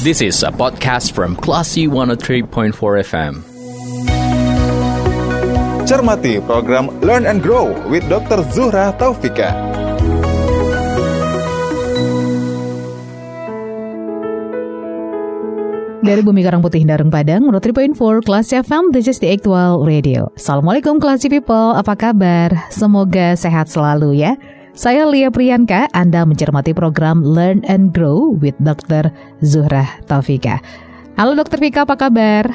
This is a podcast from Classy 103.4 FM. Cermati program Learn and Grow with Dr. Zuhra Taufika. Dari Bumi Karang Putih Darung Padang, 103.4 Kelas FM, this is the actual radio. Assalamualaikum Classy People, apa kabar? Semoga sehat selalu ya. Saya Lia Priyanka, Anda mencermati program Learn and Grow with Dr. Zuhra Taufika. Halo Dr. Fika, apa kabar?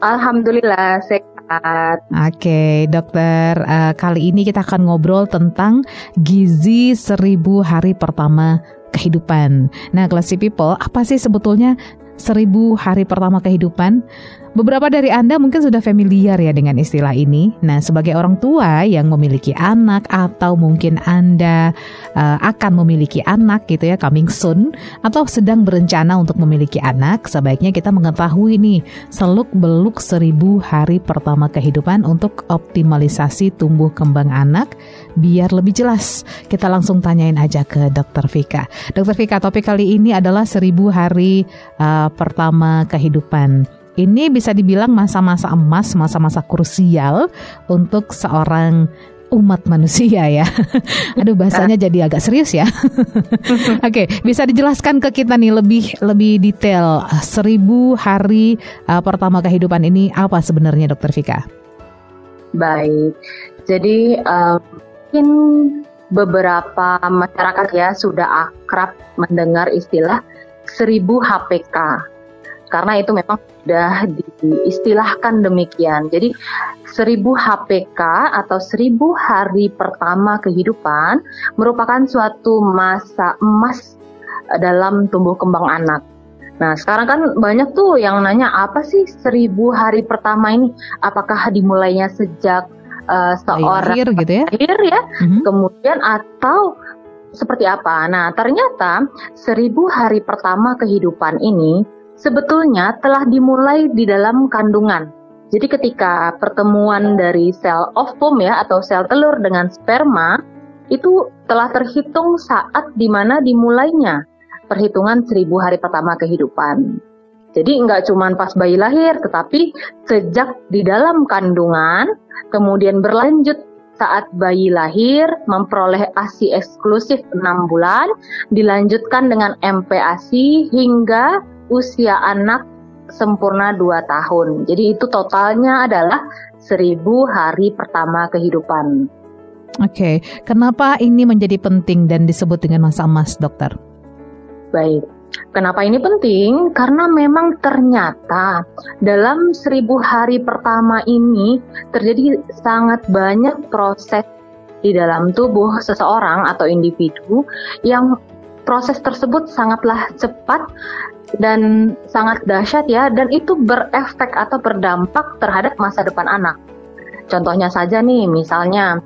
Alhamdulillah, sehat. Oke, dokter. Uh, kali ini kita akan ngobrol tentang gizi seribu hari pertama kehidupan. Nah, Classy People, apa sih sebetulnya seribu hari pertama kehidupan. Beberapa dari Anda mungkin sudah familiar ya dengan istilah ini. Nah, sebagai orang tua yang memiliki anak atau mungkin Anda uh, akan memiliki anak gitu ya, coming soon atau sedang berencana untuk memiliki anak, sebaiknya kita mengetahui nih seluk-beluk seribu hari pertama kehidupan untuk optimalisasi tumbuh kembang anak biar lebih jelas. Kita langsung tanyain aja ke Dokter Vika. Dokter Vika, topik kali ini adalah seribu hari uh, pertama kehidupan. Ini bisa dibilang masa-masa emas, masa-masa krusial untuk seorang umat manusia ya. Aduh bahasanya jadi agak serius ya. Oke, okay, bisa dijelaskan ke kita nih lebih lebih detail seribu hari uh, pertama kehidupan ini apa sebenarnya Dokter Vika? Baik, jadi uh, mungkin beberapa masyarakat ya sudah akrab mendengar istilah seribu HPK karena itu memang sudah diistilahkan demikian. Jadi 1000 HPK atau 1000 hari pertama kehidupan merupakan suatu masa emas dalam tumbuh kembang anak. Nah, sekarang kan banyak tuh yang nanya apa sih 1000 hari pertama ini? Apakah dimulainya sejak uh, seorang lahir gitu ya? Lahir ya, mm-hmm. kemudian atau seperti apa? Nah, ternyata 1000 hari pertama kehidupan ini sebetulnya telah dimulai di dalam kandungan. Jadi ketika pertemuan dari sel ovum ya atau sel telur dengan sperma itu telah terhitung saat di mana dimulainya perhitungan seribu hari pertama kehidupan. Jadi nggak cuma pas bayi lahir, tetapi sejak di dalam kandungan, kemudian berlanjut saat bayi lahir, memperoleh ASI eksklusif 6 bulan, dilanjutkan dengan MPASI hingga usia anak sempurna 2 tahun. Jadi itu totalnya adalah 1000 hari pertama kehidupan. Oke, okay. kenapa ini menjadi penting dan disebut dengan masa emas, dokter? Baik, kenapa ini penting? Karena memang ternyata dalam seribu hari pertama ini terjadi sangat banyak proses di dalam tubuh seseorang atau individu yang proses tersebut sangatlah cepat dan sangat dahsyat ya dan itu berefek atau berdampak terhadap masa depan anak. Contohnya saja nih misalnya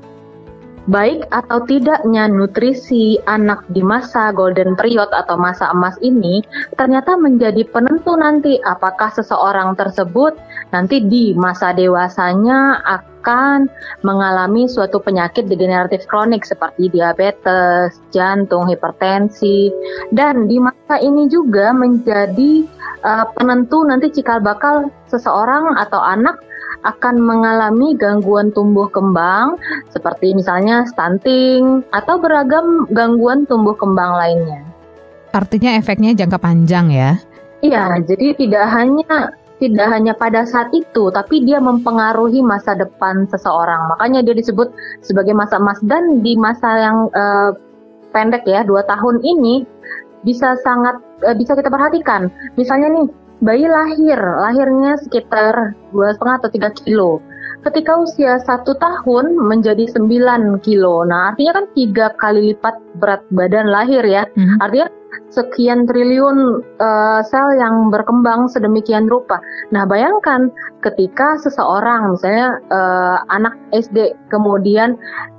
baik atau tidaknya nutrisi anak di masa golden period atau masa emas ini ternyata menjadi penentu nanti apakah seseorang tersebut nanti di masa dewasanya akan mengalami suatu penyakit degeneratif kronik seperti diabetes, jantung, hipertensi dan di masa ini juga menjadi uh, penentu nanti cikal bakal seseorang atau anak akan mengalami gangguan tumbuh kembang seperti misalnya stunting atau beragam gangguan tumbuh kembang lainnya. Artinya efeknya jangka panjang ya? Iya, jadi tidak hanya tidak hanya pada saat itu, tapi dia mempengaruhi masa depan seseorang. Makanya dia disebut sebagai masa emas dan di masa yang uh, pendek ya, dua tahun ini bisa sangat uh, bisa kita perhatikan. Misalnya nih, bayi lahir, lahirnya sekitar dua setengah atau tiga kilo. Ketika usia satu tahun menjadi 9 kilo. Nah, artinya kan tiga kali lipat berat badan lahir ya. Hmm. Artinya sekian triliun uh, sel yang berkembang sedemikian rupa. Nah, bayangkan ketika seseorang misalnya uh, anak SD kemudian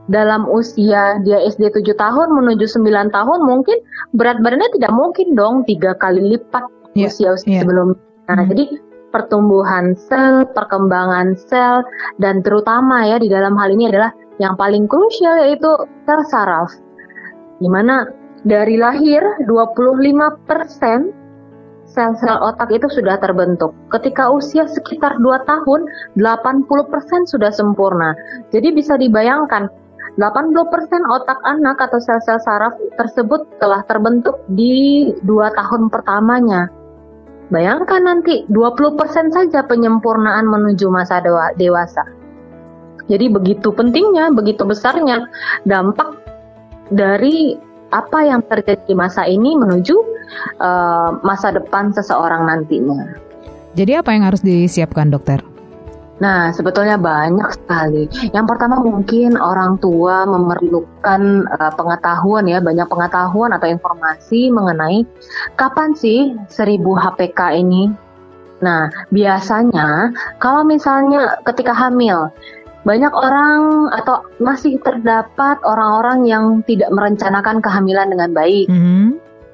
dalam usia dia SD 7 tahun menuju 9 tahun mungkin berat badannya tidak mungkin dong tiga kali lipat yeah, usia-usia yeah. sebelum. Nah, hmm. jadi pertumbuhan sel, perkembangan sel, dan terutama ya di dalam hal ini adalah yang paling krusial yaitu sel saraf. Di mana dari lahir 25% sel-sel otak itu sudah terbentuk. Ketika usia sekitar 2 tahun, 80% sudah sempurna. Jadi bisa dibayangkan 80% otak anak atau sel-sel saraf tersebut telah terbentuk di 2 tahun pertamanya. Bayangkan nanti 20% saja penyempurnaan menuju masa dewasa. Jadi begitu pentingnya, begitu besarnya dampak dari apa yang terjadi di masa ini menuju uh, masa depan seseorang nantinya. Jadi apa yang harus disiapkan dokter? Nah, sebetulnya banyak sekali. Yang pertama mungkin orang tua memerlukan uh, pengetahuan ya, banyak pengetahuan atau informasi mengenai kapan sih 1000 HPK ini. Nah, biasanya kalau misalnya ketika hamil, banyak orang atau masih terdapat orang-orang yang tidak merencanakan kehamilan dengan baik. Mm -hmm.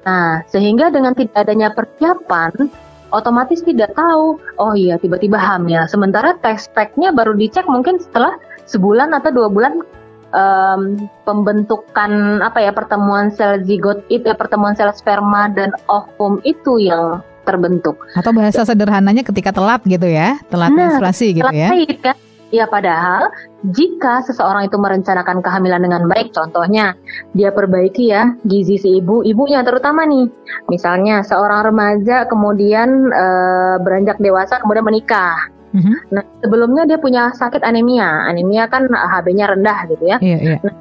Nah, sehingga dengan tidak adanya persiapan, otomatis tidak tahu, oh iya tiba-tiba hamil. Sementara test packnya baru dicek mungkin setelah sebulan atau dua bulan um, pembentukan apa ya pertemuan sel zigot itu ya pertemuan sel sperma dan ovum itu yang terbentuk. Atau bahasa sederhananya ketika telat gitu ya, telat nah, menstruasi gitu ya. Haid, kan? Ya padahal jika seseorang itu merencanakan kehamilan dengan baik, contohnya dia perbaiki ya gizi si ibu, ibunya terutama nih. Misalnya seorang remaja kemudian e, beranjak dewasa kemudian menikah. Mm-hmm. Nah sebelumnya dia punya sakit anemia, anemia kan HB-nya rendah gitu ya. Iya, iya. Nah,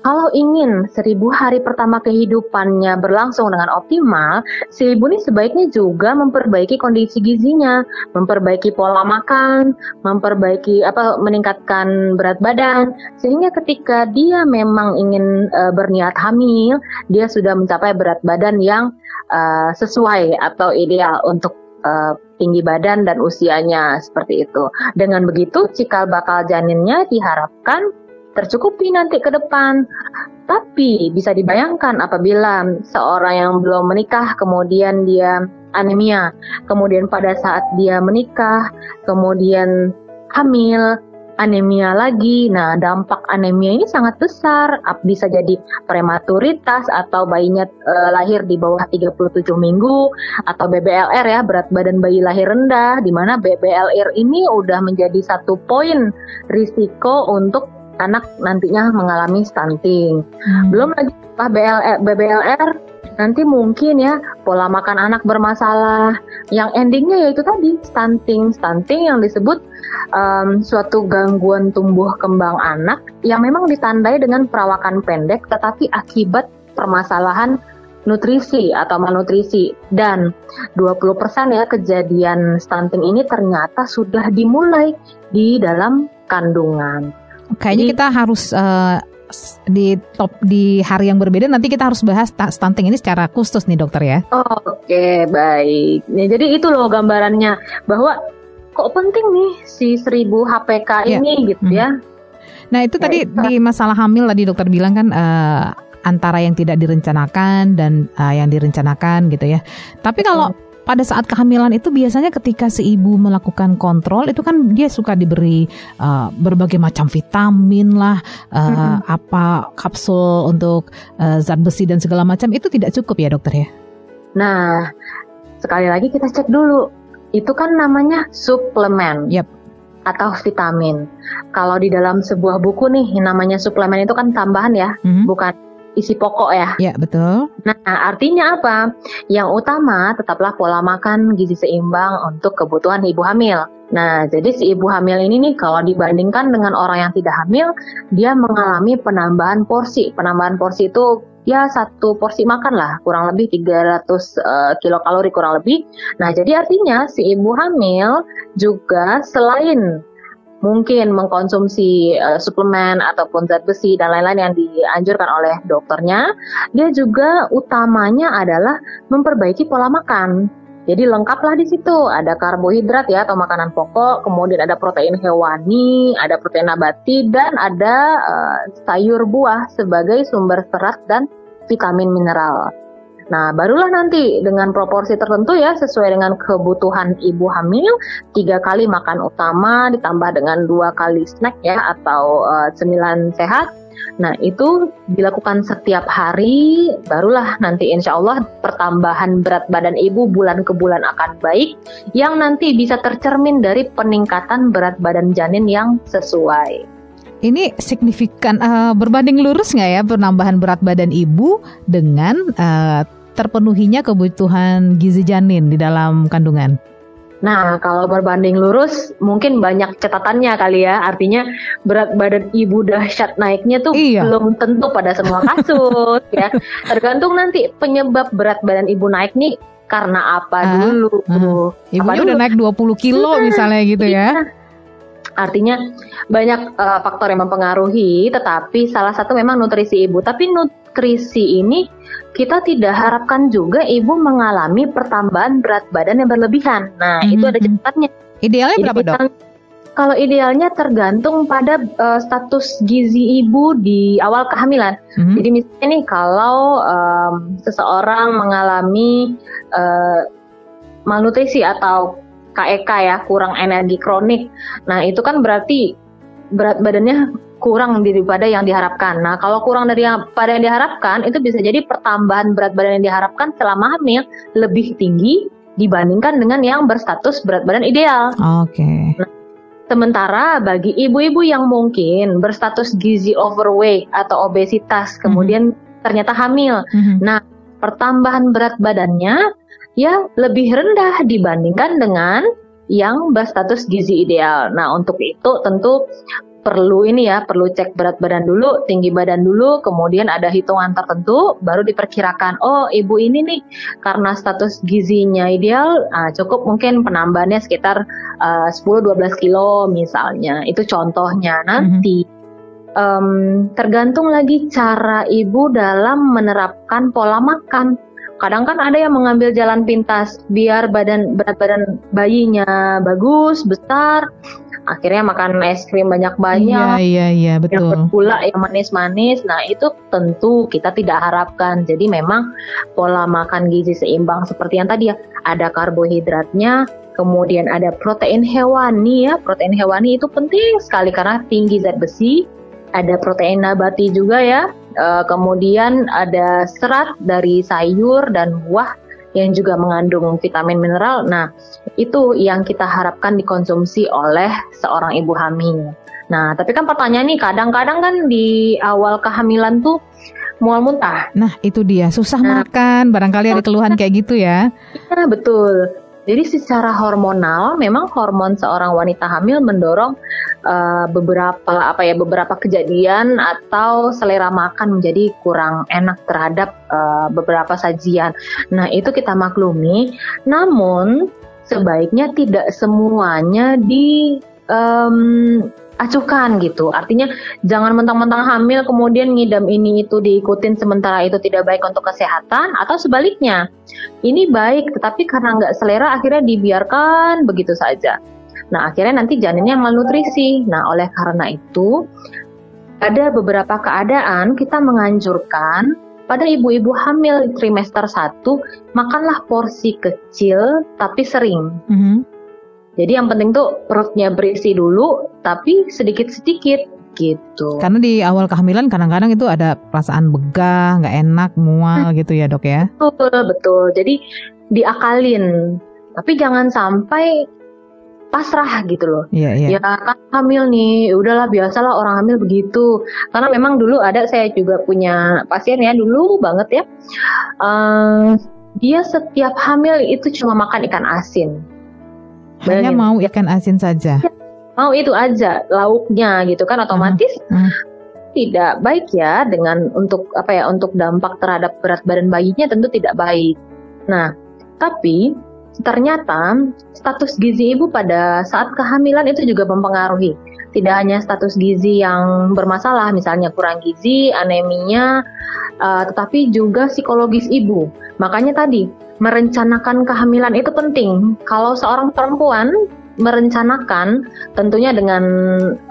kalau ingin seribu hari pertama kehidupannya berlangsung dengan optimal, si ibu ini sebaiknya juga memperbaiki kondisi gizinya, memperbaiki pola makan, memperbaiki apa meningkatkan berat badan, sehingga ketika dia memang ingin uh, berniat hamil, dia sudah mencapai berat badan yang uh, sesuai atau ideal untuk uh, tinggi badan dan usianya seperti itu. Dengan begitu, cikal bakal janinnya diharapkan tercukupi nanti ke depan. Tapi bisa dibayangkan apabila seorang yang belum menikah kemudian dia anemia, kemudian pada saat dia menikah, kemudian hamil, anemia lagi. Nah, dampak anemia ini sangat besar. Bisa jadi prematuritas atau bayinya e, lahir di bawah 37 minggu atau BBLR ya, berat badan bayi lahir rendah di mana BBLR ini udah menjadi satu poin risiko untuk anak nantinya mengalami stunting. Hmm. Belum lagi setelah BLR, BBLR nanti mungkin ya pola makan anak bermasalah. Yang endingnya yaitu tadi stunting, stunting yang disebut um, suatu gangguan tumbuh kembang anak yang memang ditandai dengan perawakan pendek, tetapi akibat permasalahan nutrisi atau malnutrisi dan 20% ya kejadian stunting ini ternyata sudah dimulai di dalam kandungan. Kayaknya kita harus uh, di top di hari yang berbeda nanti kita harus bahas stunting ini secara khusus nih dokter ya. Oh, Oke okay, baik. Ya, jadi itu loh gambarannya bahwa kok penting nih si 1000 HPK ya. ini gitu hmm. ya. Nah itu ya, tadi itu. di masalah hamil tadi dokter bilang kan uh, antara yang tidak direncanakan dan uh, yang direncanakan gitu ya. Tapi kalau pada saat kehamilan itu biasanya ketika si ibu melakukan kontrol itu kan dia suka diberi uh, berbagai macam vitamin lah, uh, mm-hmm. apa kapsul untuk uh, zat besi dan segala macam itu tidak cukup ya dokter ya? Nah sekali lagi kita cek dulu itu kan namanya suplemen. Yep atau vitamin. Kalau di dalam sebuah buku nih namanya suplemen itu kan tambahan ya, mm-hmm. bukan isi pokok ya. Ya, betul. Nah, artinya apa? Yang utama tetaplah pola makan gizi seimbang untuk kebutuhan ibu hamil. Nah, jadi si ibu hamil ini nih kalau dibandingkan dengan orang yang tidak hamil, dia mengalami penambahan porsi. Penambahan porsi itu ya satu porsi makan lah, kurang lebih 300 uh, eh, kilokalori kurang lebih. Nah, jadi artinya si ibu hamil juga selain mungkin mengkonsumsi uh, suplemen ataupun zat besi dan lain-lain yang dianjurkan oleh dokternya, dia juga utamanya adalah memperbaiki pola makan. Jadi lengkaplah di situ, ada karbohidrat ya atau makanan pokok, kemudian ada protein hewani, ada protein nabati dan ada uh, sayur buah sebagai sumber serat dan vitamin mineral. Nah, barulah nanti dengan proporsi tertentu ya sesuai dengan kebutuhan ibu hamil, tiga kali makan utama ditambah dengan dua kali snack ya atau uh, cemilan sehat. Nah, itu dilakukan setiap hari, barulah nanti insya Allah pertambahan berat badan ibu bulan ke bulan akan baik, yang nanti bisa tercermin dari peningkatan berat badan janin yang sesuai. Ini signifikan uh, berbanding lurus nggak ya penambahan berat badan ibu dengan uh, terpenuhinya kebutuhan gizi janin di dalam kandungan? Nah, kalau berbanding lurus mungkin banyak catatannya kali ya. Artinya berat badan ibu dahsyat naiknya tuh iya. belum tentu pada semua kasus ya. Tergantung nanti penyebab berat badan ibu naik nih karena apa uh, dulu. Uh. Ibunya apa udah naik 20 kilo misalnya gitu ya. Iya. Artinya banyak uh, faktor yang mempengaruhi, tetapi salah satu memang nutrisi ibu. Tapi nutrisi ini kita tidak harapkan juga ibu mengalami pertambahan berat badan yang berlebihan. Nah, mm-hmm. itu ada catatannya. Idealnya Jadi berapa, Dok? Kalau idealnya tergantung pada uh, status gizi ibu di awal kehamilan. Mm-hmm. Jadi misalnya nih kalau um, seseorang mengalami uh, malnutrisi atau KEK ya, kurang energi kronik. Nah, itu kan berarti berat badannya kurang daripada yang diharapkan. Nah, kalau kurang dari yang pada yang diharapkan, itu bisa jadi pertambahan berat badan yang diharapkan selama hamil lebih tinggi dibandingkan dengan yang berstatus berat badan ideal. Oke. Okay. Nah, sementara bagi ibu-ibu yang mungkin berstatus gizi overweight atau obesitas, mhm. kemudian mm -hmm. ternyata hamil, mm -hmm. nah pertambahan berat badannya ya lebih rendah dibandingkan dengan yang berstatus gizi ideal. Nah, untuk itu tentu perlu ini ya, perlu cek berat badan dulu, tinggi badan dulu, kemudian ada hitungan tertentu, baru diperkirakan, oh ibu ini nih karena status gizinya ideal, nah, cukup mungkin penambahannya sekitar uh, 10-12 kilo misalnya, itu contohnya nanti. Mm -hmm. Um, tergantung lagi cara ibu dalam menerapkan pola makan kadang kan ada yang mengambil jalan pintas biar badan berat badan bayinya bagus besar akhirnya makan es krim banyak-banyak. Iya iya iya betul. yang pula yang manis-manis. Nah itu tentu kita tidak harapkan. Jadi memang pola makan gizi seimbang seperti yang tadi ya. Ada karbohidratnya kemudian ada protein hewani ya. Protein hewani itu penting sekali karena tinggi zat besi. Ada protein nabati juga ya. Uh, kemudian ada serat dari sayur dan buah yang juga mengandung vitamin mineral. Nah, itu yang kita harapkan dikonsumsi oleh seorang ibu hamil. Nah, tapi kan pertanyaan nih, kadang-kadang kan di awal kehamilan tuh mual muntah. Nah, itu dia, susah nah, makan, barangkali ada keluhan kayak gitu ya. Iya, betul. Jadi secara hormonal, memang hormon seorang wanita hamil mendorong uh, beberapa apa ya beberapa kejadian atau selera makan menjadi kurang enak terhadap uh, beberapa sajian. Nah itu kita maklumi. Namun sebaiknya tidak semuanya di um, acuhkan gitu. Artinya jangan mentang-mentang hamil kemudian ngidam ini itu diikutin sementara itu tidak baik untuk kesehatan atau sebaliknya. Ini baik tetapi karena nggak selera akhirnya dibiarkan begitu saja. Nah, akhirnya nanti janinnya malnutrisi. Nah, oleh karena itu, ada beberapa keadaan kita menganjurkan pada ibu-ibu hamil trimester 1, makanlah porsi kecil tapi sering. Mm -hmm. Jadi yang penting tuh perutnya berisi dulu, tapi sedikit-sedikit gitu. Karena di awal kehamilan kadang-kadang itu ada perasaan begah, nggak enak, mual hmm. gitu ya dok ya? Betul, betul. Jadi diakalin. Tapi jangan sampai pasrah gitu loh. Iya, iya. Ya kan hamil nih, udahlah biasalah orang hamil begitu. Karena memang dulu ada saya juga punya pasien ya dulu banget ya. Um, dia setiap hamil itu cuma makan ikan asin. Hanya mau ikan asin saja. Ya, mau itu aja lauknya gitu kan otomatis uh, uh. tidak baik ya dengan untuk apa ya untuk dampak terhadap berat badan bayinya tentu tidak baik. Nah, tapi Ternyata status gizi ibu pada saat kehamilan itu juga mempengaruhi. Tidak hanya status gizi yang bermasalah, misalnya kurang gizi, anemia, uh, tetapi juga psikologis ibu. Makanya tadi merencanakan kehamilan itu penting. Kalau seorang perempuan merencanakan, tentunya dengan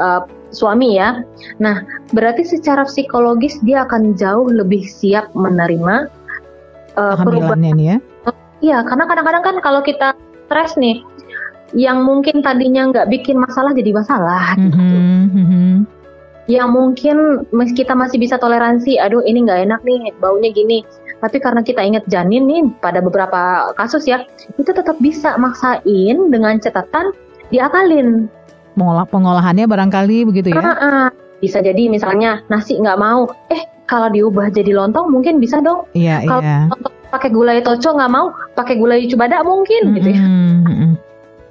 uh, suami ya. Nah, berarti secara psikologis dia akan jauh lebih siap menerima uh, kehamilannya nih ya. Iya, karena kadang-kadang kan kalau kita stres nih, yang mungkin tadinya nggak bikin masalah jadi masalah gitu. Mhm, mhm. Yang mungkin kita masih bisa toleransi, aduh ini nggak enak nih, baunya gini. Tapi karena kita ingat janin nih, pada beberapa kasus ya, itu tetap bisa maksain dengan catatan diakalin. Mengolah pengolahannya barangkali begitu ya. Ah, ah. Bisa jadi misalnya nasi nggak mau, eh kalau diubah jadi lontong mungkin bisa dong. Iya, Kalau iya. pakai gulai toco nggak mau, pakai gulai cubada mungkin gitu ya.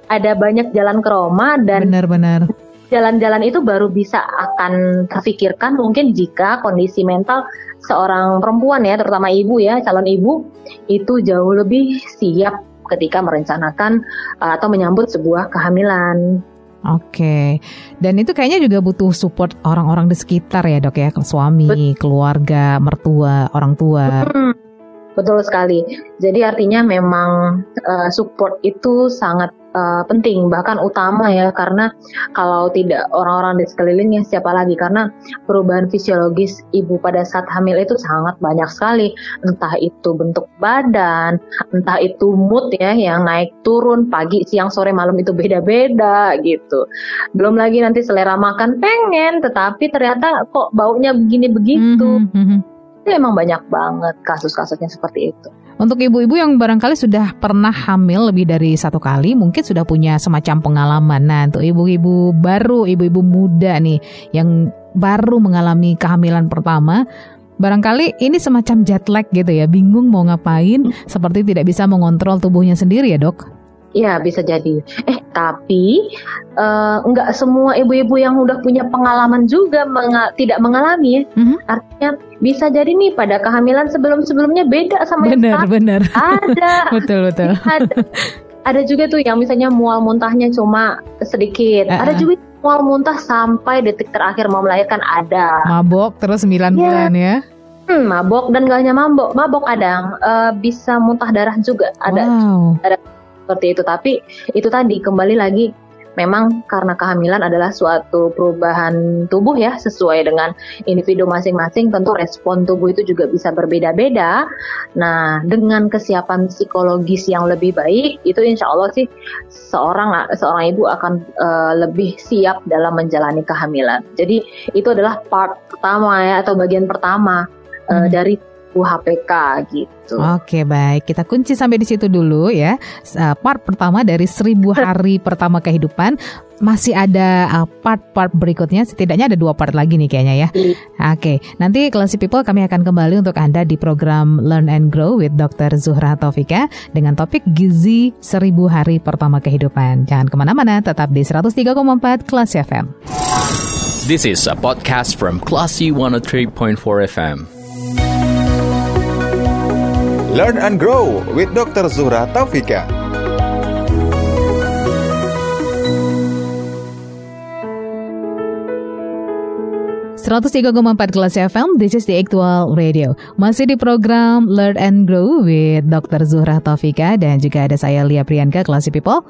Ada banyak jalan ke Roma dan Benar-benar. Jalan-jalan itu baru bisa akan terfikirkan mungkin jika kondisi mental seorang perempuan ya, terutama ibu ya, calon ibu itu jauh lebih siap ketika merencanakan uh, atau menyambut sebuah kehamilan. Oke, dan itu kayaknya juga butuh support orang-orang di sekitar ya dok ya, suami, keluarga, mertua, orang tua. Hmm, betul sekali. Jadi artinya memang uh, support itu sangat uh, penting, bahkan utama ya, karena kalau tidak orang-orang di sekelilingnya siapa lagi? Karena perubahan fisiologis ibu pada saat hamil itu sangat banyak sekali, entah itu bentuk badan, entah itu mood ya yang naik turun pagi, siang, sore, malam itu beda-beda gitu. Belum lagi nanti selera makan pengen, tetapi ternyata kok baunya begini-begitu. Mhm, mhm. Itu emang banyak banget kasus-kasusnya seperti itu. Untuk ibu-ibu yang barangkali sudah pernah hamil lebih dari satu kali, mungkin sudah punya semacam pengalaman. Nah, untuk ibu-ibu baru, ibu-ibu muda nih, yang baru mengalami kehamilan pertama, barangkali ini semacam jet lag gitu ya, bingung mau ngapain, seperti tidak bisa mengontrol tubuhnya sendiri ya dok? Ya bisa jadi. Eh tapi eh, nggak semua ibu-ibu yang udah punya pengalaman juga menga- tidak mengalami ya. Mhm. Artinya bisa jadi nih pada kehamilan sebelum-sebelumnya beda sama yang Benar, sekarang. benar. Ada. betul, betul. ada. Ada juga tuh yang misalnya mual muntahnya cuma sedikit. Uh-uh. Ada juga yang mual muntah sampai detik terakhir mau melahirkan ada. Mabok terus 9 Iya. bulan ya. Hmm, mabok dan gak hanya mabok, mabok ada eh, bisa muntah darah juga ada Wow. Seperti itu. Tapi itu tadi kembali lagi memang karena kehamilan adalah suatu perubahan tubuh ya sesuai dengan individu masing-masing tentu respon tubuh itu juga bisa berbeda-beda. Nah dengan kesiapan psikologis yang lebih baik itu insya Allah sih seorang seorang ibu akan eh, lebih siap dalam menjalani kehamilan. Jadi itu adalah part pertama ya atau bagian pertama Hmm. dari tubuh HPK gitu. Oke baik, kita kunci sampai di situ dulu ya. Uh, Part pertama dari seribu hari pertama kehidupan masih ada uh, part-part berikutnya. Setidaknya ada dua part lagi nih kayaknya ya. Iya. Oke, nanti Classy People kami akan kembali untuk anda di program Learn and Grow with Dr. Zuhra Taufika dengan topik gizi seribu hari pertama kehidupan. Jangan ke mana-mana, tetap di 103,4 Kelas FM. This is a podcast from Classy 103.4 FM. Learn and grow with Dr. Zuhra Taufika. empat kelas FM, this is the actual radio. Masih di program Learn and Grow with Dr. Zuhra Taufika dan juga ada saya Lia Priyanka, Classy People.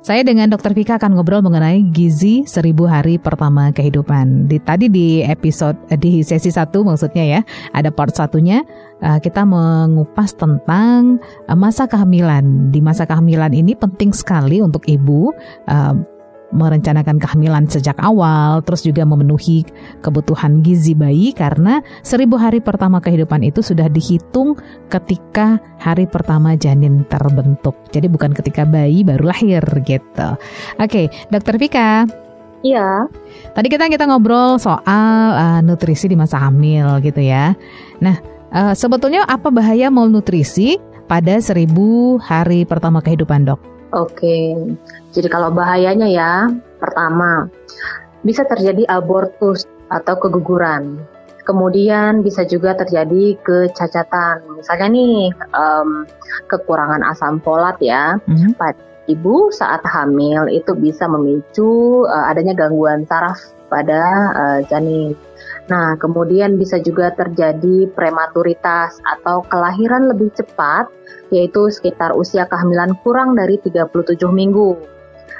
Saya dengan Dr. Vika akan ngobrol mengenai gizi seribu hari pertama kehidupan. Di, tadi di episode eh, di sesi satu maksudnya ya, ada part satunya eh, kita mengupas tentang eh, masa kehamilan. Di masa kehamilan ini penting sekali untuk ibu merencanakan kehamilan sejak awal, terus juga memenuhi kebutuhan gizi bayi karena seribu hari pertama kehidupan itu sudah dihitung ketika hari pertama janin terbentuk. Jadi bukan ketika bayi baru lahir gitu. Oke, Dokter Vika. Iya. Tadi kita kita ngobrol soal uh, nutrisi di masa hamil gitu ya. Nah, uh, sebetulnya apa bahaya malnutrisi pada seribu hari pertama kehidupan dok? Oke, jadi kalau bahayanya ya, pertama bisa terjadi abortus atau keguguran. Kemudian bisa juga terjadi kecacatan. Misalnya nih em, kekurangan asam folat ya. Mhm. Pada ibu saat hamil itu bisa memicu eh, adanya gangguan saraf pada eh, janin. Nah, kemudian bisa juga terjadi prematuritas atau kelahiran lebih cepat yaitu sekitar usia kehamilan kurang dari 37 minggu.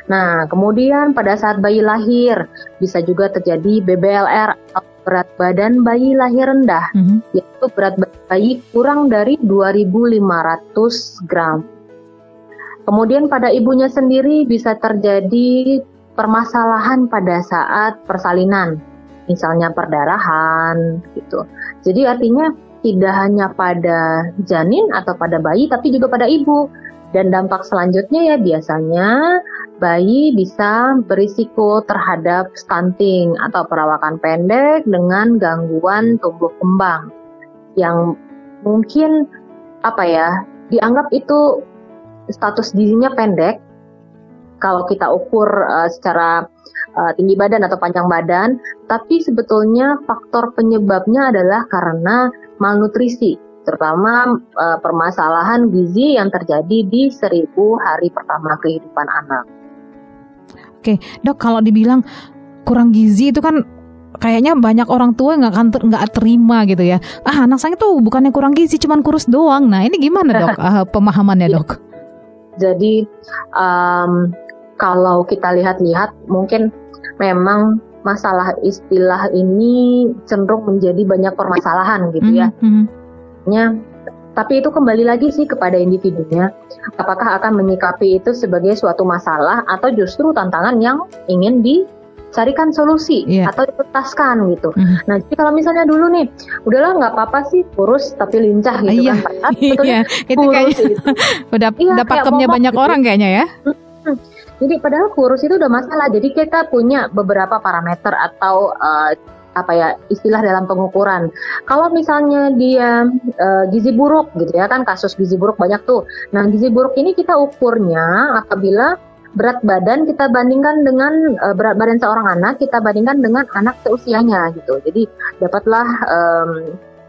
Nah, kemudian pada saat bayi lahir bisa juga terjadi BBLR atau berat badan bayi lahir rendah, Mhm. yaitu berat bayi kurang dari 2.500 gram. Kemudian pada ibunya sendiri bisa terjadi permasalahan pada saat persalinan, misalnya perdarahan gitu. Jadi artinya tidak hanya pada janin atau pada bayi tapi juga pada ibu. Dan dampak selanjutnya ya biasanya bayi bisa berisiko terhadap stunting atau perawakan pendek dengan gangguan tumbuh kembang yang mungkin apa ya dianggap itu status gizinya pendek kalau kita ukur uh, secara uh, tinggi badan atau panjang badan, tapi sebetulnya faktor penyebabnya adalah karena malnutrisi, terutama uh, permasalahan gizi yang terjadi di seribu hari pertama kehidupan anak. Oke, dok kalau dibilang kurang gizi itu kan kayaknya banyak orang tua nggak akan nggak terima gitu ya. Ah anak saya tuh bukannya kurang gizi, cuman kurus doang. Nah ini gimana dok uh, pemahamannya dok? Jadi um, kalau kita lihat-lihat mungkin memang masalah istilah ini cenderung menjadi banyak permasalahan gitu ya. Mhm, Ya, tapi itu kembali lagi sih kepada individunya. Apakah akan menyikapi itu sebagai suatu masalah atau justru tantangan yang ingin dicarikan solusi Iya. atau dituntaskan gitu. Mhm. Nah, jadi kalau misalnya dulu nih, udahlah nggak apa-apa sih kurus tapi lincah gitu Iya. kan. Padahal sebetulnya Iya, itu kurus kayaknya gitu. udah Iya, udah kayak banyak gitu. orang kayaknya ya. Jadi padahal kurus itu udah masalah. Jadi kita punya beberapa parameter atau eh, apa ya istilah dalam pengukuran. Kalau misalnya dia eh, gizi buruk gitu ya kan kasus gizi buruk banyak tuh. Nah gizi buruk ini kita ukurnya apabila berat badan kita bandingkan dengan eh, berat badan seorang anak kita bandingkan dengan anak seusianya gitu. Jadi dapatlah em,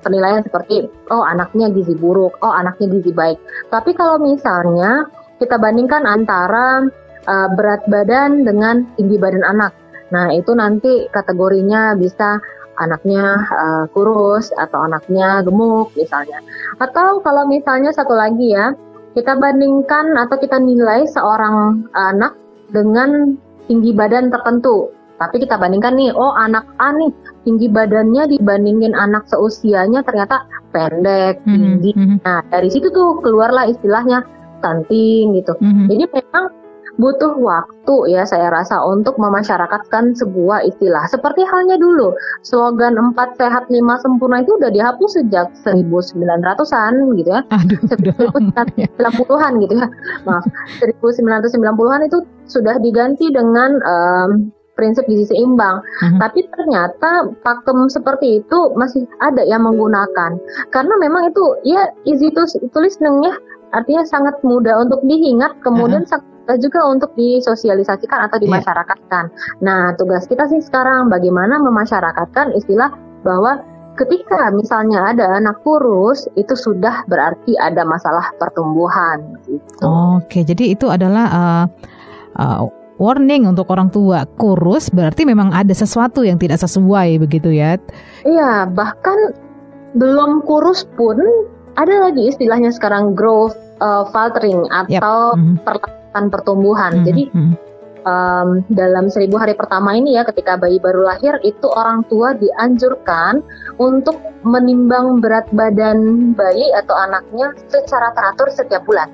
penilaian seperti oh anaknya gizi buruk, oh anaknya gizi baik. Tapi kalau misalnya kita bandingkan antara uh, berat badan dengan tinggi badan anak. Nah, itu nanti kategorinya bisa anaknya uh, kurus atau anaknya gemuk misalnya. Atau kalau misalnya satu lagi ya, kita bandingkan atau kita nilai seorang anak dengan tinggi badan tertentu. Tapi kita bandingkan nih, oh anak A nih tinggi badannya dibandingin anak seusianya ternyata pendek, Mhm, tinggi. mhm, Nah, dari situ tuh keluarlah istilahnya stunting gitu. mhm. Jadi memang butuh waktu ya saya rasa untuk memasyarakatkan sebuah istilah. Seperti halnya dulu, slogan 4 sehat 5 sempurna itu udah dihapus sejak 1900-an gitu ya. Aduh, udah lama ya. 1990-an gitu ya. Maaf, 1990-an itu sudah diganti dengan em, prinsip gizi seimbang. Mhm. Tapi ternyata pakem seperti itu masih ada yang menggunakan. Karena memang itu ya easy to, to listening ya. Artinya sangat mudah untuk diingat, kemudian sangat mudah juga untuk disosialisasikan atau Iya. dimasyarakatkan. Nah, tugas kita sih sekarang bagaimana memasyarakatkan istilah bahwa ketika misalnya ada anak kurus, itu sudah berarti ada masalah pertumbuhan. Gitu. Oke, jadi itu adalah uh, uh, warning untuk orang tua kurus berarti memang ada sesuatu yang tidak sesuai begitu ya. Iya, bahkan belum kurus pun ada lagi istilahnya sekarang growth uh, faltering atau Mhm. Perlambatan pertumbuhan. Mhm, Jadi um, dalam seribu hari pertama ini ya, ketika bayi baru lahir itu orang tua dianjurkan untuk menimbang berat badan bayi atau anaknya secara teratur setiap bulan.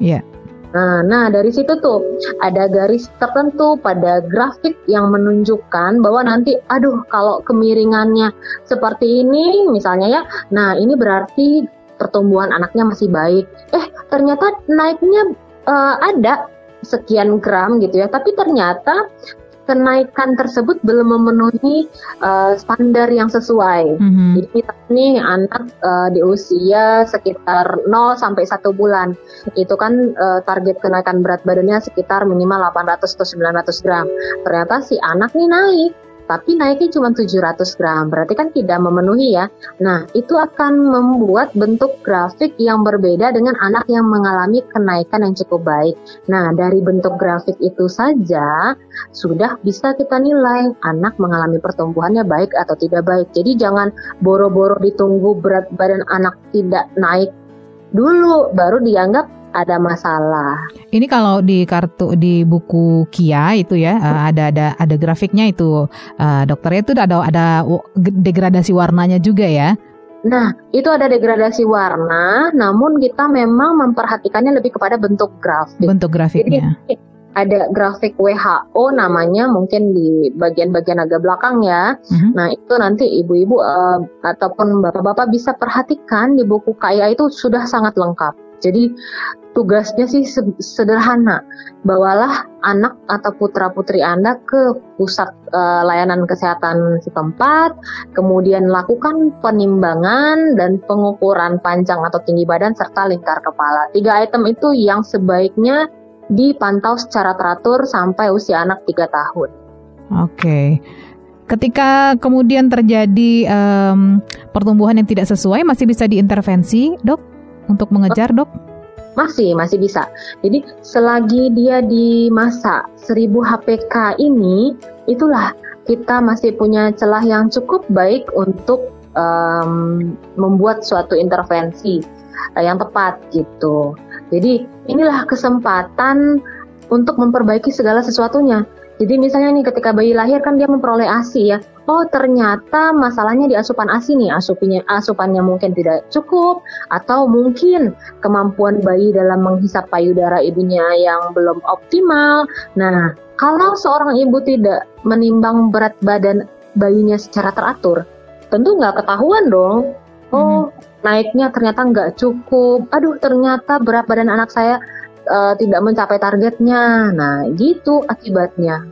Iya. Nah, nah dari situ tuh ada garis tertentu pada grafik yang menunjukkan bahwa nanti, aduh kalau kemiringannya seperti ini misalnya ya, nah ini berarti pertumbuhan anaknya masih baik. Eh ternyata naiknya eh, ada sekian gram gitu ya, tapi ternyata kenaikan tersebut belum memenuhi eh, standar yang sesuai. Mhm. Jadi misalnya nih anak eh, di usia sekitar 0 sampai 1 bulan itu kan eh, target kenaikan berat badannya sekitar minimal 800 atau 900 gram. Ternyata si anak nih naik, tapi naiknya cuma 700 gram. Berarti kan tidak memenuhi ya. Nah, itu akan membuat bentuk grafik yang berbeda dengan anak yang mengalami kenaikan yang cukup baik. Nah, dari bentuk grafik itu saja sudah bisa kita nilai anak mengalami pertumbuhannya baik atau tidak baik. Jadi jangan boro-boro ditunggu berat badan anak tidak naik dulu baru dianggap ada masalah. Ini kalau di kartu di buku Kia itu ya uh, ada ada ada grafiknya itu uh, dokter itu ada ada degradasi warnanya juga ya. Nah, itu ada degradasi warna, namun kita memang memperhatikannya lebih kepada bentuk grafik. Bentuk grafiknya. Jadi, ada grafik WHO namanya mungkin di bagian-bagian agak belakang ya. Uh-huh. Nah itu nanti ibu-ibu uh, ataupun bapak-bapak bisa perhatikan di buku KIA itu sudah sangat lengkap. Jadi tugasnya sih sederhana, bawalah anak atau putra putri anda ke pusat uh, layanan kesehatan setempat, kemudian lakukan penimbangan dan pengukuran panjang atau tinggi badan serta lingkar kepala. Tiga item itu yang sebaiknya dipantau secara teratur sampai usia anak 3 tahun. Oke. Ketika kemudian terjadi um, pertumbuhan yang tidak sesuai, masih bisa diintervensi, dok, untuk mengejar, dok? Masih, masih bisa. Jadi selagi dia di masa 1000 HPK ini, itulah kita masih punya celah yang cukup baik untuk um, membuat suatu intervensi uh, yang tepat gitu. Jadi inilah kesempatan untuk memperbaiki segala sesuatunya. Jadi misalnya nih ketika bayi lahir kan dia memperoleh ASI ya. Oh ternyata masalahnya di asupan ASI nih, asupannya asupannya mungkin tidak cukup atau mungkin kemampuan bayi dalam menghisap payudara ibunya yang belum optimal. Nah, kalau seorang ibu tidak menimbang berat badan bayinya secara teratur, tentu nggak ketahuan dong. Oh, hmm naiknya ternyata nggak cukup. Aduh, ternyata berat badan anak saya uh, tidak mencapai targetnya. Nah, gitu akibatnya.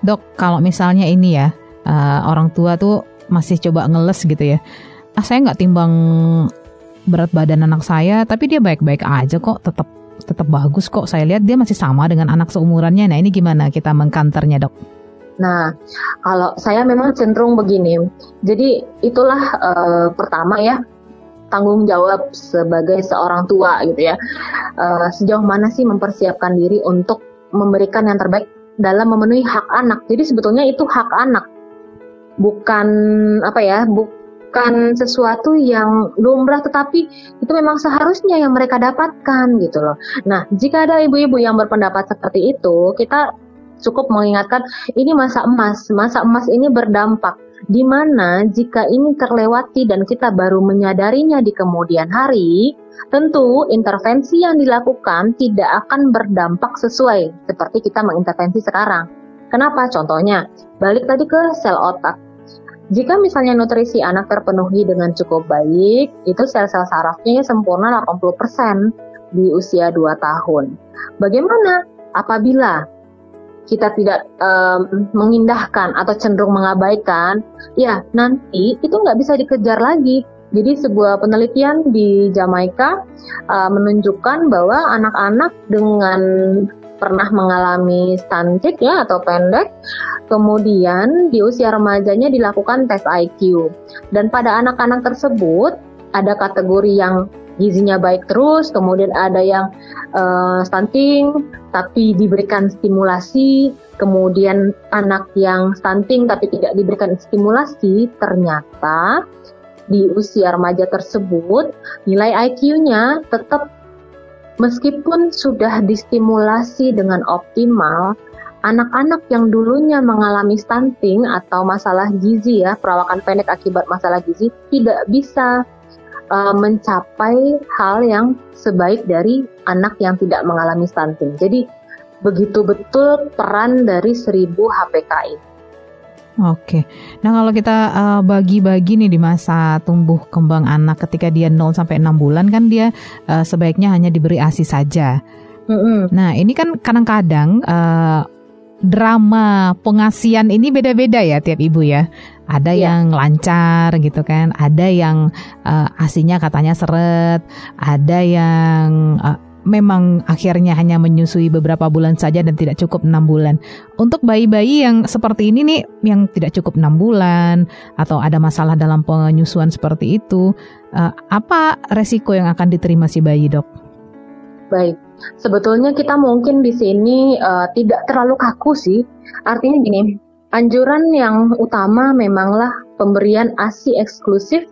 Dok, kalau misalnya ini ya uh, orang tua tuh masih coba ngeles gitu ya. Ah, saya nggak timbang berat badan anak saya, tapi dia baik-baik aja kok, tetap tetap bagus kok. Saya lihat dia masih sama dengan anak seumurannya. Nah, ini gimana kita mengkanternya, Dok? Nah, kalau saya memang cenderung begini. Jadi itulah uh, pertama ya tanggung jawab sebagai seorang tua gitu ya. Uh, sejauh mana sih mempersiapkan diri untuk memberikan yang terbaik dalam memenuhi hak anak. Jadi sebetulnya itu hak anak, bukan apa ya, bukan sesuatu yang lumrah, tetapi itu memang seharusnya yang mereka dapatkan gitu loh. Nah, jika ada ibu-ibu yang berpendapat seperti itu, kita cukup mengingatkan ini masa emas. Masa emas ini berdampak di mana jika ini terlewati dan kita baru menyadarinya di kemudian hari, tentu intervensi yang dilakukan tidak akan berdampak sesuai seperti kita mengintervensi sekarang. Kenapa? Contohnya, balik tadi ke sel otak. Jika misalnya nutrisi anak terpenuhi dengan cukup baik, itu sel-sel sarafnya sempurna 80% di usia 2 tahun. Bagaimana apabila kita tidak um, mengindahkan atau cenderung mengabaikan, ya nanti itu nggak bisa dikejar lagi. Jadi sebuah penelitian di Jamaika uh, menunjukkan bahwa anak-anak dengan pernah mengalami stunted ya atau pendek, kemudian di usia remajanya dilakukan tes IQ. Dan pada anak-anak tersebut ada kategori yang gizinya baik terus, kemudian ada yang uh, stunting tapi diberikan stimulasi, kemudian anak yang stunting tapi tidak diberikan stimulasi, ternyata di usia remaja tersebut nilai IQ-nya tetap meskipun sudah distimulasi dengan optimal, anak-anak yang dulunya mengalami stunting atau masalah gizi ya, perawakan pendek akibat masalah gizi tidak bisa uh, mencapai hal yang sebaik dari anak yang tidak mengalami stunting. Jadi begitu betul peran dari 1000 HPKI. Oke, nah kalau kita uh, bagi-bagi nih di masa tumbuh kembang anak ketika dia 0 sampai 6 bulan kan dia uh, sebaiknya hanya diberi ASI saja. Mm -hmm. Nah ini kan kadang-kadang uh, drama pengasian ini beda-beda ya tiap ibu ya. Ada yeah. yang lancar gitu kan, ada yang uh, asinya katanya seret, ada yang uh, memang akhirnya hanya menyusui beberapa bulan saja dan tidak cukup enam bulan. Untuk bayi-bayi yang seperti ini nih, yang tidak cukup enam bulan atau ada masalah dalam penyusuan seperti itu, uh, apa resiko yang akan diterima si bayi dok? Baik, sebetulnya kita mungkin di sini uh, tidak terlalu kaku sih. Artinya gini, Anjuran yang utama memanglah pemberian ASI eksklusif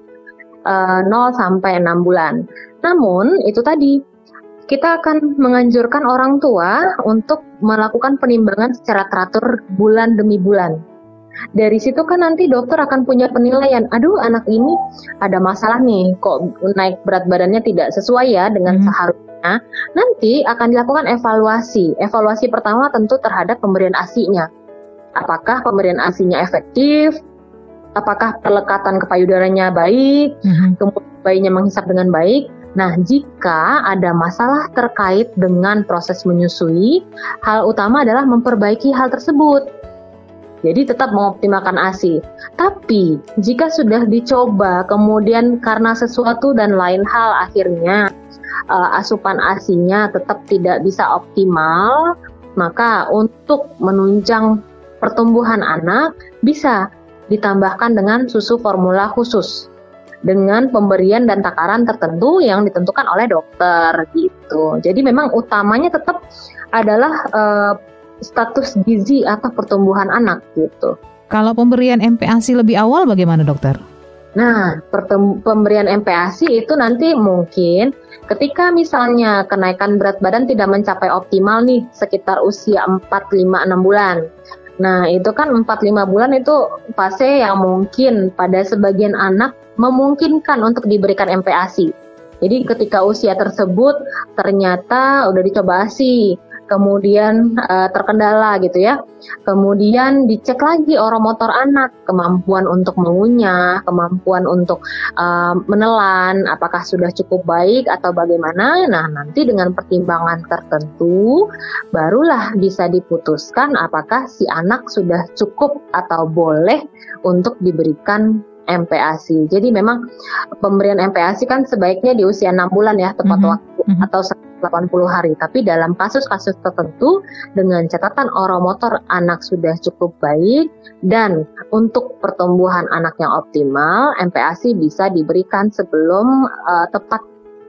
uh, eh, 0 sampai 6 bulan. Namun itu tadi kita akan menganjurkan orang tua untuk melakukan penimbangan secara teratur bulan demi bulan. Dari situ kan nanti dokter akan punya penilaian, aduh anak ini ada masalah nih, kok naik berat badannya tidak sesuai ya dengan hmm. seharusnya. Nanti akan dilakukan evaluasi. Evaluasi pertama tentu terhadap pemberian ASI-nya. Apakah pemberian ASI-nya efektif? Apakah perlekatan ke payudaranya baik? Hmm. Kemudian bayinya menghisap dengan baik? Nah, jika ada masalah terkait dengan proses menyusui, hal utama adalah memperbaiki hal tersebut. Jadi tetap mengoptimalkan ASI. Tapi jika sudah dicoba kemudian karena sesuatu dan lain hal akhirnya uh, asupan ASINya tetap tidak bisa optimal, maka untuk menunjang pertumbuhan anak bisa ditambahkan dengan susu formula khusus dengan pemberian dan takaran tertentu yang ditentukan oleh dokter gitu. Jadi memang utamanya tetap adalah uh, status gizi atau pertumbuhan anak gitu. Kalau pemberian MPASI lebih awal bagaimana dokter? Nah, pemberian MPASI itu nanti mungkin ketika misalnya kenaikan berat badan tidak mencapai optimal nih sekitar usia 4, 5, 6 bulan. Nah, itu kan 4-5 bulan itu fase yang mungkin pada sebagian anak memungkinkan untuk diberikan MPASI. Jadi ketika usia tersebut ternyata udah dicoba ASI, kemudian uh, terkendala gitu ya. Kemudian dicek lagi oromotor anak, kemampuan untuk mengunyah, kemampuan untuk uh, menelan, apakah sudah cukup baik atau bagaimana. Nah, nanti dengan pertimbangan tertentu barulah bisa diputuskan apakah si anak sudah cukup atau boleh untuk diberikan MPASI. Jadi memang pemberian MPASI kan sebaiknya di usia 6 bulan ya tepat mm -hmm. waktu mm -hmm. atau 80 hari. Tapi dalam kasus-kasus tertentu dengan catatan oromotor anak sudah cukup baik dan untuk pertumbuhan anak yang optimal, MPASI bisa diberikan sebelum uh, tepat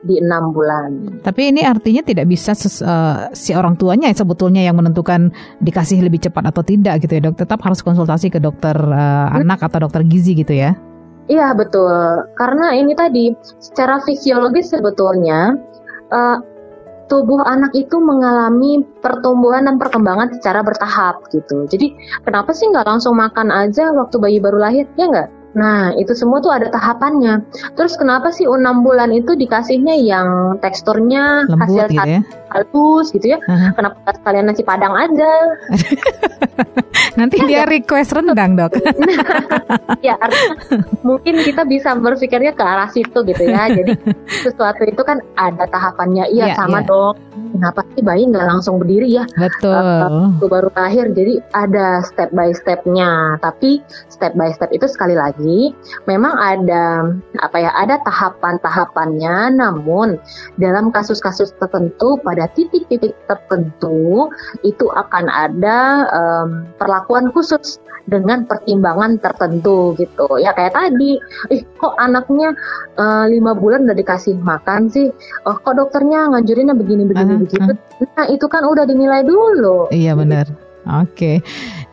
di enam bulan. Tapi ini artinya tidak bisa ses, uh, si orang tuanya sebetulnya yang menentukan dikasih lebih cepat atau tidak gitu ya dok. Tetap harus konsultasi ke dokter uh, hmm. anak atau dokter gizi gitu ya. Iya betul. Karena ini tadi secara fisiologis sebetulnya uh, tubuh anak itu mengalami pertumbuhan dan perkembangan secara bertahap gitu. Jadi kenapa sih nggak langsung makan aja waktu bayi baru lahir? Ya nggak? Nah, itu semua tuh ada tahapannya. Terus kenapa sih 6 bulan itu dikasihnya yang teksturnya Lembut hasil gitu ya? Halus gitu ya? Uh-huh. Kenapa sekalian nasi padang aja? Nanti dia request rendang, Dok. ya, artinya mungkin kita bisa berpikirnya ke arah situ gitu ya. Jadi sesuatu itu kan ada tahapannya. Iya, yeah, sama, yeah. Dok kenapa sih bayi nggak langsung berdiri ya? Betul. Uh, baru lahir, jadi ada step by stepnya. Tapi step by step itu sekali lagi memang ada apa ya? Ada tahapan-tahapannya. Namun dalam kasus-kasus tertentu pada titik-titik tertentu itu akan ada um, perlakuan khusus dengan pertimbangan tertentu gitu. Ya kayak tadi ih kok anaknya uh, lima bulan udah dikasih makan sih? Oh kok dokternya ngajurinnya begini begini uh, begitu? uh. nah itu kan udah dinilai dulu. Iya benar. Oke. Okay.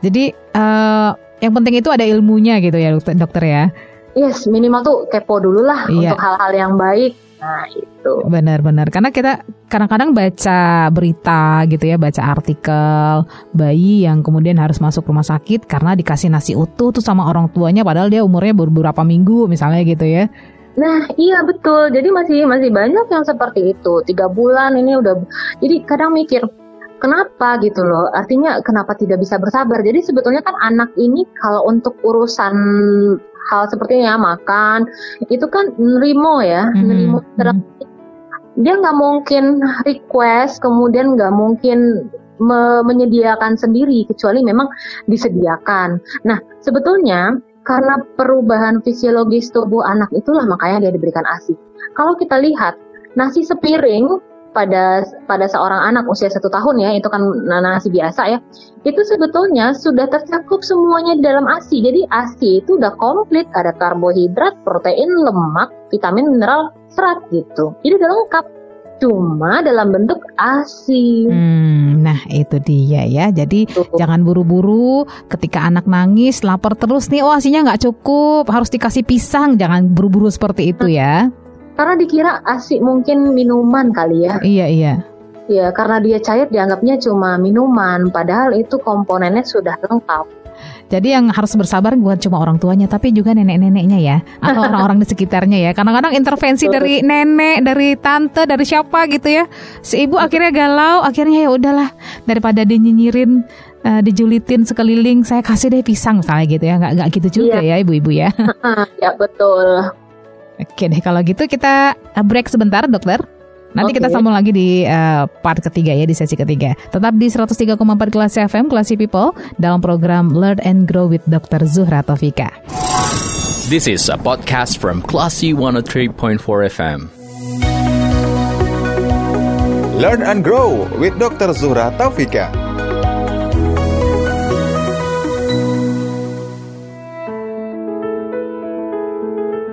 jadi uh, yang penting itu ada ilmunya gitu ya dokter, dokter ya? Yes minimal tuh kepo dulu lah iya. untuk hal-hal yang baik Nah, itu. Benar-benar. Karena kita kadang-kadang baca berita gitu ya, baca artikel bayi yang kemudian harus masuk rumah sakit karena dikasih nasi utuh tuh sama orang tuanya padahal dia umurnya beberapa minggu misalnya gitu ya. Nah, iya betul. Jadi masih masih banyak yang seperti itu. Tiga bulan ini udah. Jadi kadang mikir, kenapa gitu loh? Artinya kenapa tidak bisa bersabar? Jadi sebetulnya kan anak ini kalau untuk urusan hal seperti ya makan. Itu kan nerimo ya mm-hmm. nerimo terapi dia nggak mungkin request kemudian nggak mungkin me- menyediakan sendiri kecuali memang disediakan. Nah sebetulnya karena perubahan fisiologis tubuh anak itulah makanya dia diberikan ASI kalau kita lihat nasi sepiring pada pada seorang anak usia satu tahun ya itu kan nasi biasa ya itu sebetulnya sudah tercakup semuanya di dalam ASI jadi ASI itu udah komplit ada karbohidrat protein lemak vitamin mineral serat gitu jadi udah lengkap cuma dalam bentuk ASI. Hmm, nah itu dia ya. Jadi Tuh. jangan buru-buru ketika anak nangis, lapar terus nih, oh ASINya nggak cukup, harus dikasih pisang. Jangan buru-buru seperti itu ya. Karena dikira ASI mungkin minuman kali ya. Iya, iya. Ya, karena dia cair dianggapnya cuma minuman, padahal itu komponennya sudah lengkap. Jadi yang harus bersabar bukan cuma orang tuanya tapi juga nenek-neneknya ya atau orang-orang di sekitarnya ya. Kadang-kadang intervensi dari nenek, dari tante, dari siapa gitu ya. Si ibu akhirnya galau, akhirnya ya udahlah daripada dinyinyirin uh, dijulitin sekeliling, saya kasih deh pisang misalnya gitu ya. Nggak nggak gitu juga Iya. ya ibu-ibu ya. ya betul. Oke deh kalau gitu kita uh, break sebentar dokter. Nanti kita Oke. sambung lagi di uh, part ketiga ya di sesi ketiga. Tetap di 103,4 kelas FM Classy People dalam program Learn and Grow with Dr. Zuhra Taufika. This is a podcast from Classy 103.4 FM. Learn and grow with Dr. Zuhra Taufika.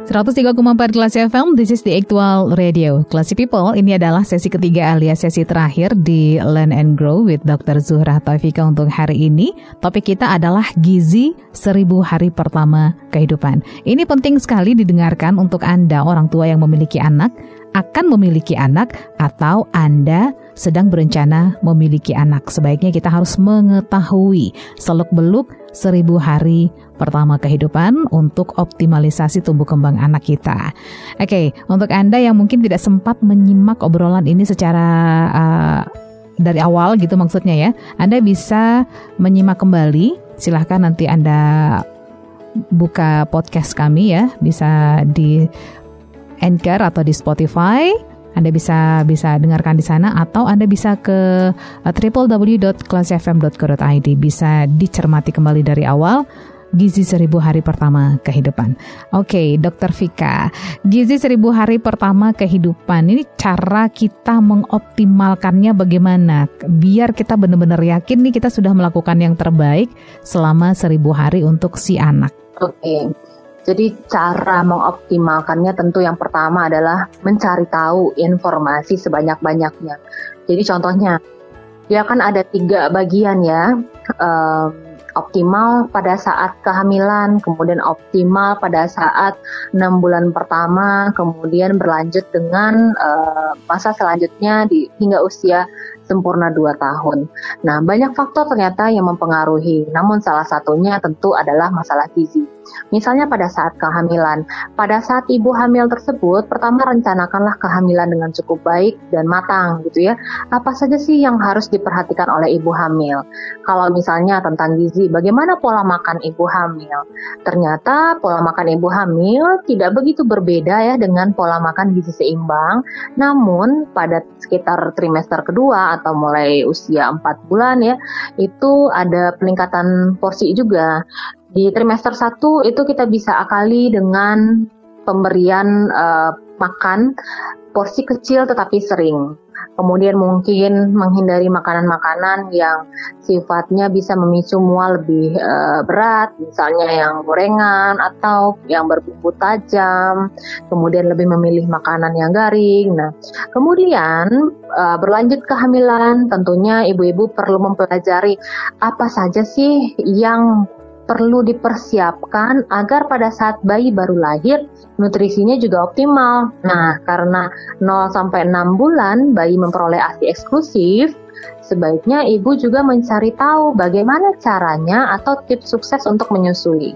Empat kelas FM, this is the actual radio. Classy People, ini adalah sesi ketiga alias sesi terakhir di Learn and Grow with Dr. Zuhra Taufika untuk hari ini. Topik kita adalah gizi seribu hari pertama kehidupan. Ini penting sekali didengarkan untuk Anda orang tua yang memiliki anak, akan memiliki anak, atau Anda sedang berencana memiliki anak. Sebaiknya kita harus mengetahui seluk-beluk seribu hari pertama kehidupan untuk optimalisasi tumbuh kembang anak kita. Oke, untuk Anda yang mungkin tidak sempat menyimak obrolan ini secara uh, dari awal gitu maksudnya ya, Anda bisa menyimak kembali. Silahkan nanti Anda buka podcast kami ya, bisa di Anchor atau di Spotify. Anda bisa bisa dengarkan di sana atau Anda bisa ke uh, www.kelasfm.co.id bisa dicermati kembali dari awal Gizi seribu hari pertama kehidupan. Oke, Dokter Vika, gizi seribu hari pertama kehidupan ini cara kita mengoptimalkannya bagaimana? Biar kita benar-benar yakin nih kita sudah melakukan yang terbaik selama seribu hari untuk si anak. Oke. Jadi cara mengoptimalkannya tentu yang pertama adalah mencari tahu informasi sebanyak-banyaknya. Jadi contohnya, dia kan ada tiga bagian ya. Em, optimal pada saat kehamilan, kemudian optimal pada saat enam bulan pertama, kemudian berlanjut dengan eh, masa selanjutnya di hingga usia sempurna 2 tahun. Nah, banyak faktor ternyata yang mempengaruhi, namun salah satunya tentu adalah masalah gizi. Misalnya pada saat kehamilan, pada saat ibu hamil tersebut, pertama rencanakanlah kehamilan dengan cukup baik dan matang gitu ya. Apa saja sih yang harus diperhatikan oleh ibu hamil? Kalau misalnya tentang gizi, bagaimana pola makan ibu hamil? Ternyata pola makan ibu hamil tidak begitu berbeda ya dengan pola makan gizi seimbang. Namun pada sekitar trimester kedua atau mulai usia 4 bulan ya, itu ada peningkatan porsi juga. Di trimester 1 itu kita bisa akali dengan pemberian eh, makan porsi kecil tetapi sering. Kemudian mungkin menghindari makanan-makanan yang sifatnya bisa memicu mual lebih eh, berat, misalnya yang gorengan atau yang berbumbu tajam. Kemudian lebih memilih makanan yang garing. Nah, kemudian eh, berlanjut kehamilan, tentunya ibu-ibu perlu mempelajari apa saja sih yang perlu dipersiapkan agar pada saat bayi baru lahir nutrisinya juga optimal. Nah, karena 0 sampai 6 bulan bayi memperoleh ASI eksklusif, sebaiknya ibu juga mencari tahu bagaimana caranya atau tips sukses untuk menyusui.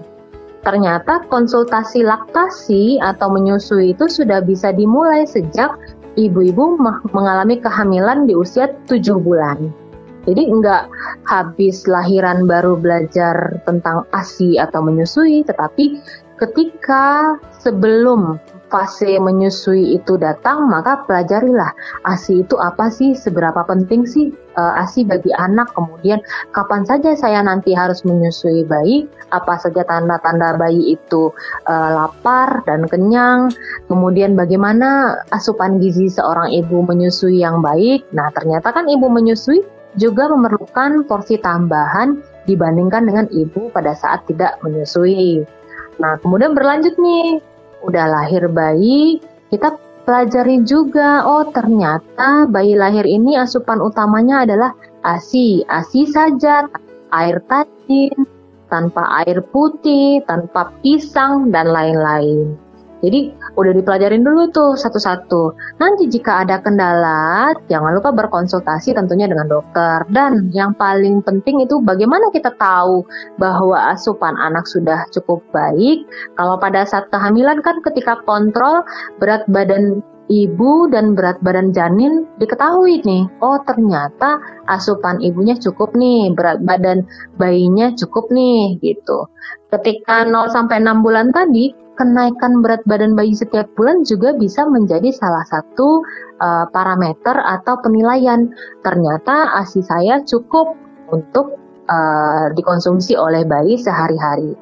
Ternyata konsultasi laktasi atau menyusui itu sudah bisa dimulai sejak ibu-ibu mengalami kehamilan di usia 7 bulan. Jadi nggak habis lahiran baru belajar tentang ASI atau menyusui, tetapi ketika sebelum fase menyusui itu datang, maka pelajarilah ASI itu apa sih, seberapa penting sih uh, ASI bagi anak, kemudian kapan saja saya nanti harus menyusui bayi, apa saja tanda-tanda bayi itu uh, lapar dan kenyang, kemudian bagaimana asupan gizi seorang ibu menyusui yang baik. Nah, ternyata kan ibu menyusui juga memerlukan porsi tambahan dibandingkan dengan ibu pada saat tidak menyusui. Nah, kemudian berlanjut nih, udah lahir bayi, kita pelajari juga, oh ternyata bayi lahir ini asupan utamanya adalah ASI, ASI saja, air tajin, tanpa air putih, tanpa pisang, dan lain-lain. Jadi udah dipelajarin dulu tuh satu-satu. Nanti jika ada kendala, jangan lupa berkonsultasi tentunya dengan dokter. Dan yang paling penting itu bagaimana kita tahu bahwa asupan anak sudah cukup baik. Kalau pada saat kehamilan kan ketika kontrol berat badan ibu dan berat badan janin diketahui nih, oh ternyata asupan ibunya cukup nih, berat badan bayinya cukup nih gitu. Ketika 0 sampai 6 bulan tadi, kenaikan berat badan bayi setiap bulan juga bisa menjadi salah satu uh, parameter atau penilaian. Ternyata ASI saya cukup untuk uh, dikonsumsi oleh bayi sehari-hari.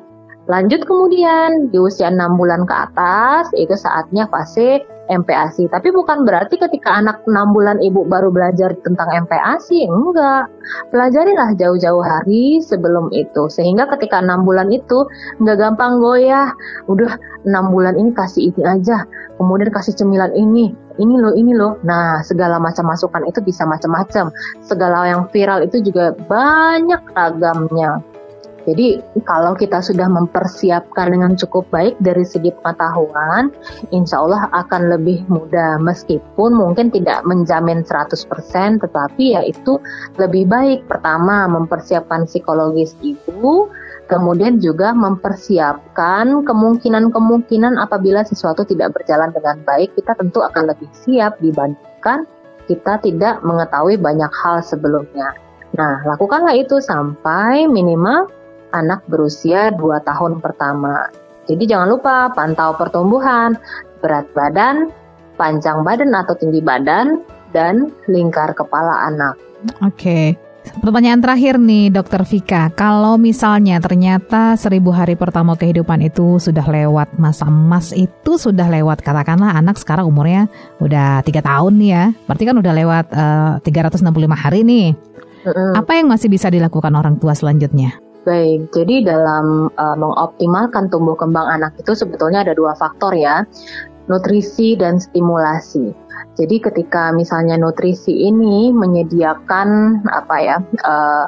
Lanjut kemudian di usia 6 bulan ke atas itu saatnya fase MPASI. Tapi bukan berarti ketika anak 6 bulan ibu baru belajar tentang MPASI, enggak. Pelajarilah jauh-jauh hari sebelum itu. Sehingga ketika 6 bulan itu enggak gampang goyah. Udah 6 bulan ini kasih ini aja, kemudian kasih cemilan ini, ini loh, ini loh. Nah, segala macam masukan itu bisa macam-macam. Segala yang viral itu juga banyak ragamnya. Jadi kalau kita sudah mempersiapkan dengan cukup baik dari segi pengetahuan, insya Allah akan lebih mudah meskipun mungkin tidak menjamin 100% tetapi ya itu lebih baik. Pertama mempersiapkan psikologis ibu, kemudian juga mempersiapkan kemungkinan-kemungkinan apabila sesuatu tidak berjalan dengan baik, kita tentu akan lebih siap dibandingkan kita tidak mengetahui banyak hal sebelumnya. Nah, lakukanlah itu sampai minimal anak berusia 2 tahun pertama. Jadi jangan lupa pantau pertumbuhan, berat badan, panjang badan atau tinggi badan, dan lingkar kepala anak. Oke. Pertanyaan terakhir nih dokter Vika, kalau misalnya ternyata seribu hari pertama kehidupan itu sudah lewat masa emas itu sudah lewat katakanlah anak sekarang umurnya udah tiga tahun nih ya, berarti kan udah lewat uh, eh, 365 hari nih. Apa yang masih bisa dilakukan orang tua selanjutnya? Baik, jadi dalam uh, mengoptimalkan tumbuh kembang anak itu sebetulnya ada dua faktor ya, nutrisi dan stimulasi. Jadi ketika misalnya nutrisi ini menyediakan apa ya eh,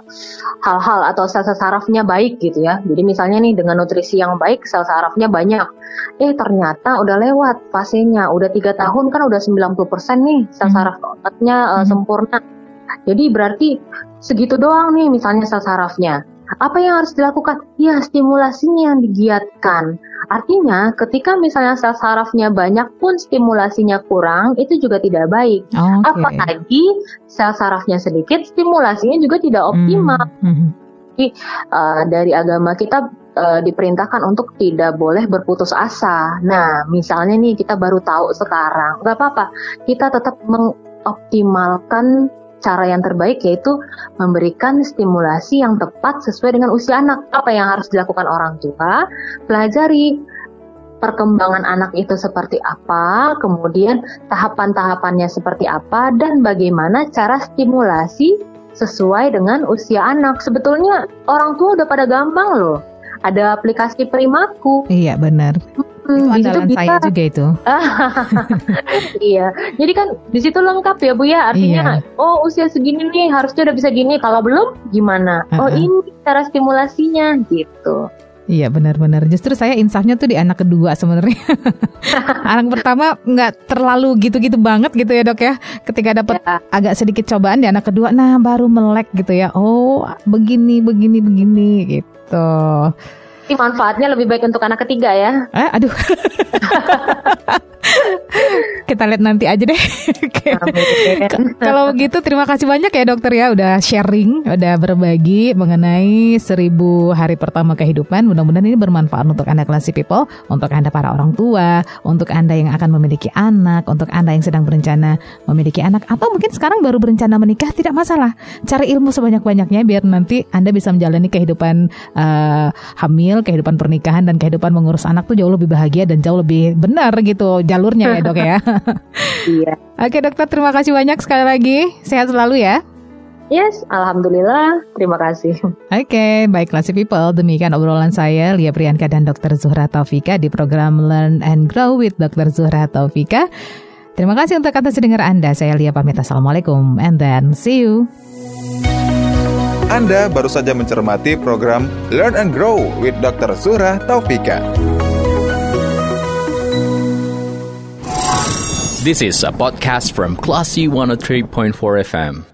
hal-hal atau sel sarafnya baik gitu ya. Jadi misalnya nih dengan nutrisi yang baik sel sarafnya banyak. Eh ternyata udah lewat fasenya, udah tiga tahun kan udah 90% nih sel hmm. saraf otaknya uh, hmm. sempurna. Jadi berarti segitu doang nih misalnya sel sarafnya. Apa yang harus dilakukan? Ya, stimulasinya yang digiatkan. Artinya, ketika misalnya sel sarafnya banyak pun stimulasinya kurang, itu juga tidak baik. Okay. Apalagi sel sarafnya sedikit, stimulasinya juga tidak optimal. Mm -hmm. Jadi, uh, dari agama kita uh, diperintahkan untuk tidak boleh berputus asa. Nah, misalnya nih kita baru tahu sekarang, nggak apa-apa, kita tetap mengoptimalkan cara yang terbaik yaitu memberikan stimulasi yang tepat sesuai dengan usia anak. Apa yang harus dilakukan orang tua? Pelajari perkembangan anak itu seperti apa, kemudian tahapan-tahapannya seperti apa, dan bagaimana cara stimulasi sesuai dengan usia anak. Sebetulnya orang tua udah pada gampang loh. Ada aplikasi Primaku. Iya benar. Hmm, itu andalan saya juga itu. iya. Jadi kan di situ lengkap ya Bu ya. Artinya iya. oh usia segini nih harusnya udah bisa gini. Kalau belum gimana? Uh -uh. Oh ini cara stimulasinya gitu. Iya benar-benar. Justru saya insafnya tuh di anak kedua sebenarnya. anak pertama nggak terlalu gitu-gitu banget gitu ya dok ya. Ketika dapat ya. agak sedikit cobaan di anak kedua, nah baru melek gitu ya. Oh begini begini begini gitu. Ini manfaatnya lebih baik untuk anak ketiga ya. Eh, aduh. Kita lihat nanti aja deh. Kalau begitu terima kasih banyak ya dokter ya udah sharing, udah berbagi mengenai seribu hari pertama kehidupan. Mudah-mudahan ini bermanfaat untuk Anda classy people, untuk Anda para orang tua, untuk Anda yang akan memiliki anak, untuk Anda yang sedang berencana memiliki anak atau mungkin sekarang baru berencana menikah tidak masalah. Cari ilmu sebanyak-banyaknya biar nanti Anda bisa menjalani kehidupan uh, hamil, kehidupan pernikahan dan kehidupan mengurus anak tuh jauh lebih bahagia dan jauh lebih benar gitu jalurnya ya, Dok ya. iya. Oke dokter, terima kasih banyak sekali lagi. Sehat selalu ya. Yes, alhamdulillah. Terima kasih. Oke, okay, baiklah si people. Demikian obrolan saya Lia Priyanka dan Dr. Zuhra Taufika di program Learn and Grow with Dr. Zuhra Taufika. Terima kasih untuk atas dengar Anda. Saya Lia pamit. Assalamualaikum and then see you. Anda baru saja mencermati program Learn and Grow with Dr. Zura Taufika. This is a podcast from Classy 103.4 FM.